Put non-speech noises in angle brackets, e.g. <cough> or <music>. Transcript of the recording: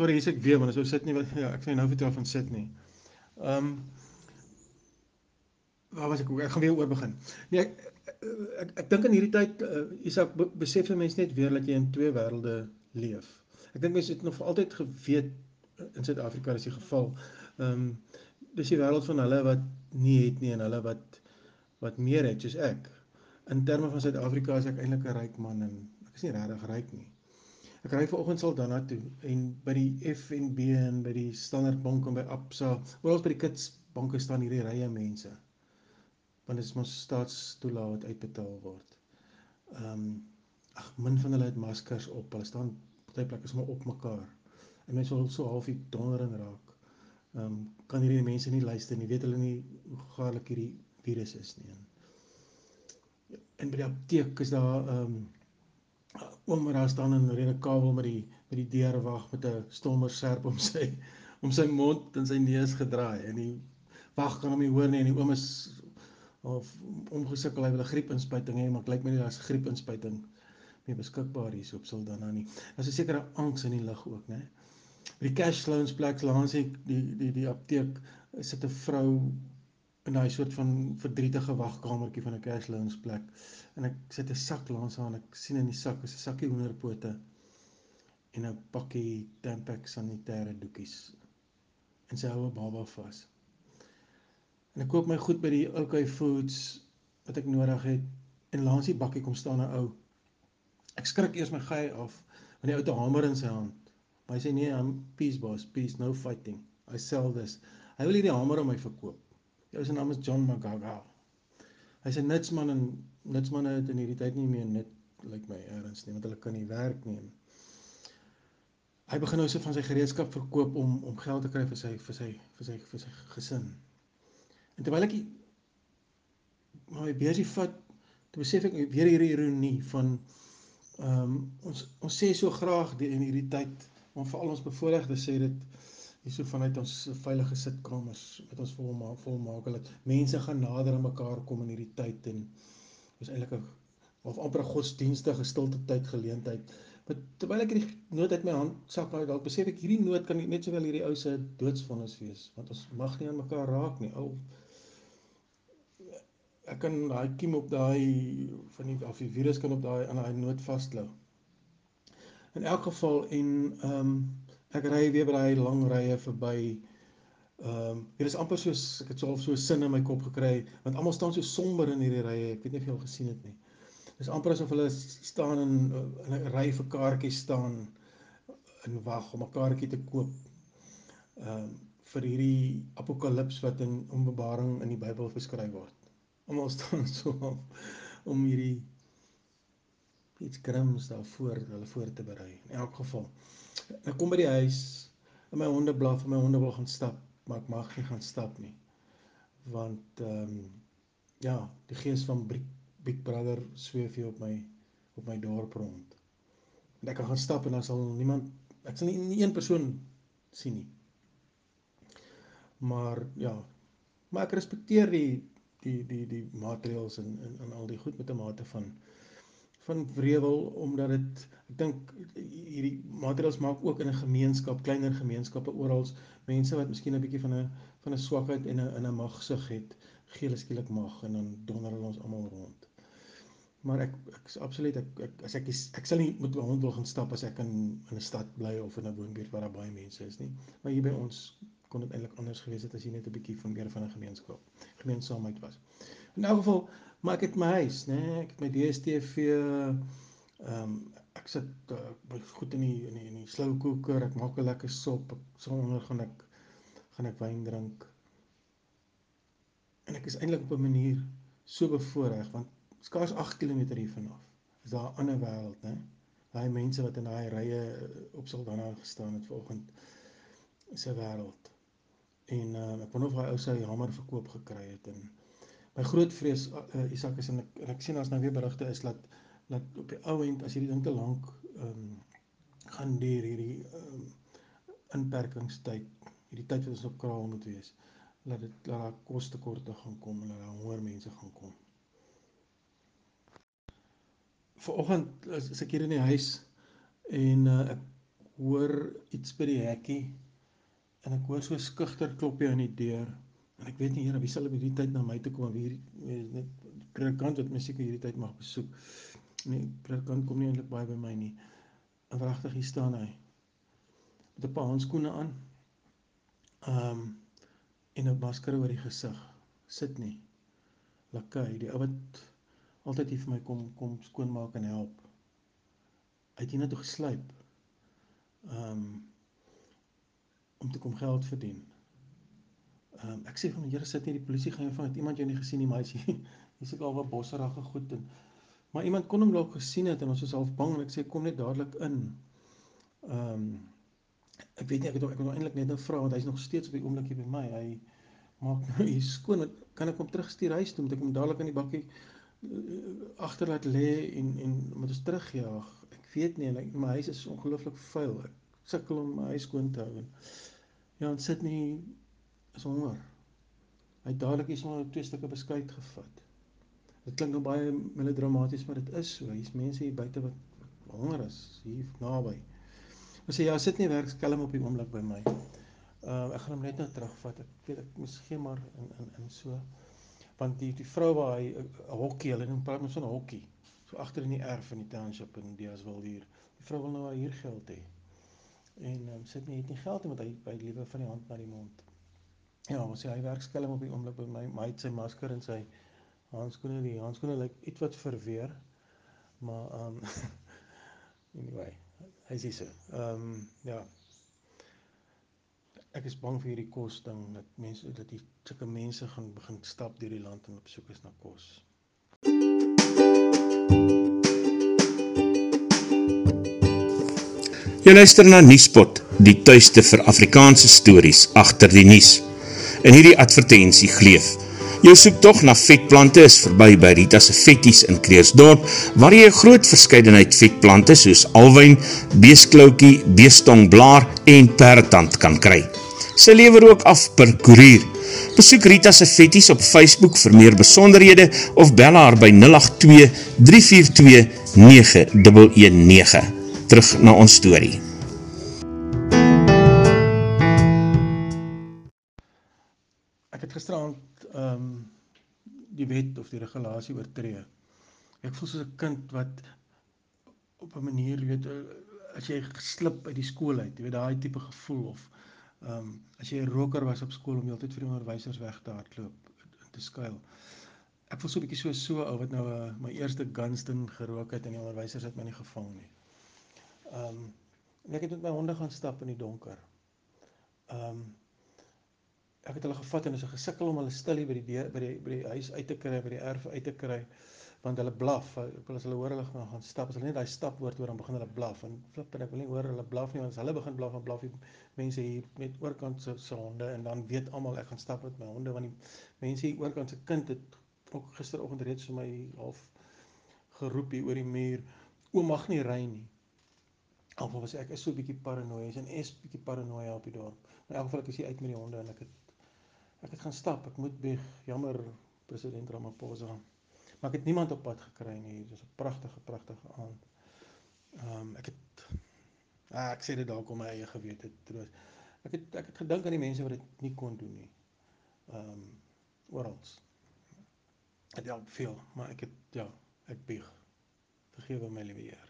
sorry, hier's ek weer, maar as ou sit nie ja, ek sê nou vertel van sit nie. Ehm um, Waar was ek? Ek gaan weer oor begin. Nee, ek ek, ek, ek dink in hierdie tyd uh, Isak besef 'n mens net weer dat jy in twee wêrelde leef. Ek dink mense het nog vir altyd geweet in Suid-Afrika is die geval. Ehm um, dis die wêreld van hulle wat nie het nie en hulle wat wat meer het soos ek. In terme van Suid-Afrika is ek eintlik 'n ryk man en ek is nie regtig ryk nie. Ek ry vanoggend sal dan na toe en by die FNB en by die Standard Bank en by Absa, oral by die kits banke staan hierdie rye mense. Want dit is mos staatstoelaat wat uitbetaal word. Ehm um, ag min van hulle het maskers op. Hulle staan party plekke sommer op mekaar. En mense wil so half die dondering raak. Ehm um, kan hierdie mense nie luister nie. Weet hulle nie hoe gevaarlik hierdie virus is nie. En by die apteek is daar ehm um, oom wat daar staan in rede kabel met die met die deurwag met 'n stommer serp om sy om sy mond en sy neus gedraai en die wag kan hom nie hoor nie en die oom is of omgesukkel hy wil 'n griepinspuiting hê maar lyk my nie daar's griepinspuiting meer beskikbaar hier op Saldanha nie. Daar's 'n sekere angs in die lug ook, né? By die cash loans plek langs die die die die apteek sit 'n vrou in daai soort van verdrietige wagkamertjie van 'n cash loans plek en ek sit 'n sak langs haar en ek sien in die sak is 'n sakkie hoenderpote en 'n pakkie Tampax sanitêre doekies en sy hou 'n baba vas. En ek koop my goed by die OK Foods wat ek nodig het en langs die bakkie kom staan 'n ou. Ek skrik eers my gey af want die ou 'n hamer in sy hand. Maar hy sê nee, I'm peace boss, peace, no fighting. I sell this. Hy wil hierdie hamer aan my verkoop. Jou se naam is John Magaga. Hy's 'n nutsman en nutsmanne het in hierdie tyd nie meer nut lyk my erns nie want hulle kan nie werk nie. Hy begin nou so van sy gereedskap verkoop om om geld te kry vir sy vir sy vir sy vir sy gesin. En terwyl ek maar my beursie vat, toe besef ek weer hierdie ironie van ehm um, ons ons sê so graag die in hierdie tyd om vir al ons bevoorregte sê dit hierso vanuit ons veilige sitkamers met ons volmaak volmaak dat mense gaan nader aan mekaar kom in hierdie tyd en is eintlik 'n of amper 'n godsdienstige stilte tyd geleentheid. Maar terwyl ek hierdie noot uit my hand sak uit dalk besef ek hierdie noot kan net sowel hierdie ou se doodsvonnis wees want ons mag nie aan mekaar raak nie. Ou ek kan daai kiem op daai van die of die virus kan op daai aan daai noot vasklou. In elk geval en ehm um, ek ry weer by daai lang rye verby. Ehm um, hier is amper soos ek het so half so sin in my kop gekry want almal staan so somber in hierdie rye. Ek weet nie of jy al gesien het nie. Dis amper asof hulle staan in 'n ry vir kaartjies staan in wag om 'n kaartjie te koop. Ehm um, vir hierdie apokalips wat in Openbaring in die Bybel beskryf word. Almal <laughs> staan so om hierdie iets grims daarvoor hulle voor te berei. In elk geval Ek kom by die huis en my honde blaf en my honde wil gaan stap, maar ek mag nie gaan stap nie. Want ehm um, ja, die gees van Big, Big Brother sweef hier op my op my dorp rond. En ek kan gaan stap en dan sal niemand ek sal nie, nie een persoon sien nie. Maar ja, maar ek respekteer die die die die maatreëls en en en al die goed met 'n mate van van wrevel omdat dit ek dink hierdie materiaals maak ook in 'n gemeenskap, kleiner gemeenskappe oral mense wat miskien 'n bietjie van 'n van 'n swakheid en 'n in 'n magsug het, gee hulle skielik mag en dan donder hulle ons almal rond. Maar ek ek is absoluut ek, ek as ek ek sal nie met my hond wil gaan stap as ek in in 'n stad bly of in 'n woonbuurt waar daar baie mense is nie. Maar hier by ons kon dit eintlik anders gewees het as jy net 'n bietjie van meer van 'n gemeenskap, gemeenskapheid was. In elk geval maar ek het my huis, né? Nee, ek het my DStv ehm um, ek sit uh, goed in die in die, die slow cooker, ek maak 'n lekker sop, sonder gaan ek gaan ek wyn drink. En ek is eintlik op 'n manier so bevoordeel want skaars 8 km hiervan af is daar 'n ander wêreld, né? Daai mense wat in daai rye op Saldanha gestaan het vanoggend is 'n wêreld. En uh, ek wonder of hy ou sy hamer verkoop gekry het en my groot vrees uh, Isak is en ek, en ek sien as nou weer berigte is dat dat op die ou end as hierdie ding te lank ehm um, gaan duur hierdie ehm um, inperkingstyd, hierdie tyd wat ons op kraal moet wees, dat dit dat daar kostekorte gaan kom en dat daar honger mense gaan kom. Vanoggend is, is ek hier in die huis en uh, ek hoor iets by die hekkie en ek hoor so skugter klopjie aan die deur en ek weet nie Here wie sal op hierdie tyd na my toe kom of hier net predikant wat my seker hierdie tyd mag besoek. Nee, predikant kom nie eintlik baie by my nie. En wragtig hier staan hy met 'n paar handskoene aan. Ehm um, en 'n masker oor die gesig. Sit nie. Lakai, die ou wat altyd hier vir my kom kom skoonmaak en help. Hy het hier net geslyp. Ehm um, om te kom geld verdien. Ehm um, ek sê van die Here sit nie die polisie gaan jou vang het iemand jou nie gesien nie maar hy hier's ook al wat bosserige goed en maar iemand kon hom dalk gesien het en ons was half bang en ek sê kom net dadelik in. Ehm um, ek weet nie ek het ek wil eintlik net nou vra want hy's nog steeds op die oomblik hier by my. Hy maak nou hier skoon. Kan ek hom terugstuur huis toe? Moet ek hom dadelik in die bakkie uh, agterlaat lê en en moet ons terugjaag? Ek weet nie en ek, my huis is ongelooflik vuil. Ek sukkel om my huis skoon te hou en ja, ons sit nie is honger. Hy het dadelik iets maar twee stukke beskuit gevat. Dit klink nou baie melodramaties, maar dit is so. Hier's mense hier buite wat honger is hier naby. Ons sê ja, sit nie werk skelm op die oomblik by my. Uh ek gaan hom net nou terugvat. Ek weet ek mis geen maar in in in so want die die vrou waar hy 'n hokkie, hulle noem praat met so 'n hokkie. So agter in die erf in die township in Deeswil hier. Die vrou wil nou haar hier geld hê. En um, sit nie het nie geld nie want hy hy liewe van die hand na die mond. Ja, ons sê hy werk skelm op die oomblik by my. My het sy masker en sy handskoene, die handskoene lyk iets wat verweer. Maar ehm um, <laughs> anyway, hy sê so. Ehm um, ja. Ek is bang vir hierdie kos ding dat mense dat die sulke mense gaan begin stap deur die land en op soek is na kos. Jy luister na Nuuspot, die tuiste vir Afrikaanse stories agter die nuus. In hierdie advertensie gleef Jou soektocht na vetplante is voorbij by Rita's Vetties in Kreersdorp, waar jy groot verscheidenheid vetplante soos alwijn, beesklaukie, beestongblaar en perretand kan kry. Sy lever ook af per koerier. Besoek Rita's Vetties op Facebook vir meer besonderhede of bel haar by 082-342-9119. Terug na ons story. Ek het gisteravond um, die wet of die regulatie oortree. Ek voel soos een kind wat op een manier, weet, as jy geslip uit die school uit, jy weet, die type gevoel, of um, as jy een roker was op school, om jy altyd vir die onderwijsers weg te hardloop, te skuil. Ek voel so bykie so so, ou wat nou uh, my eerste Gunston gerook het, en die onderwijsers het my nie gevang nie. Um, en ek het met my honde gaan stap in die donker. Um, ek het hulle gevat en is 'n gesikkel om hulle stil by die deur by die by die huis uit te kry by die erf uit te kry want hulle blaf. Ek wil as hulle hoor hulle gaan, gaan stap as hulle net daai stapwoord hoor dan begin hulle blaf. En flip en ek wil nie hoor hulle blaf nie want as hulle begin blaf dan blaf die mense hier met oorkant se se honde en dan weet almal ek gaan stap met my honde want die mense hier oorkant se kind het ook gisteroggend reeds vir my half geroep hier oor die muur oom mag nie ry nie Alhoewel was ek is so 'n bietjie paranoïes en is bietjie paranoia op die dorp. In elk geval ek is hier uit met die honde en ek het Ek het gaan stap, ek moet bieg, jammer president Ramaphosa. Maar ek het niemand op pad gekry nie. Dit is 'n pragtige, pragtige aand. Ehm um, ek het ah, ek sê dit dalk om my eie gewete te troos. Ek het ek het gedink aan die mense wat dit nie kon doen nie. Ehm um, oral. Dit help veel, maar ek het ja, ek bieg. Vergewe my liewe Heer.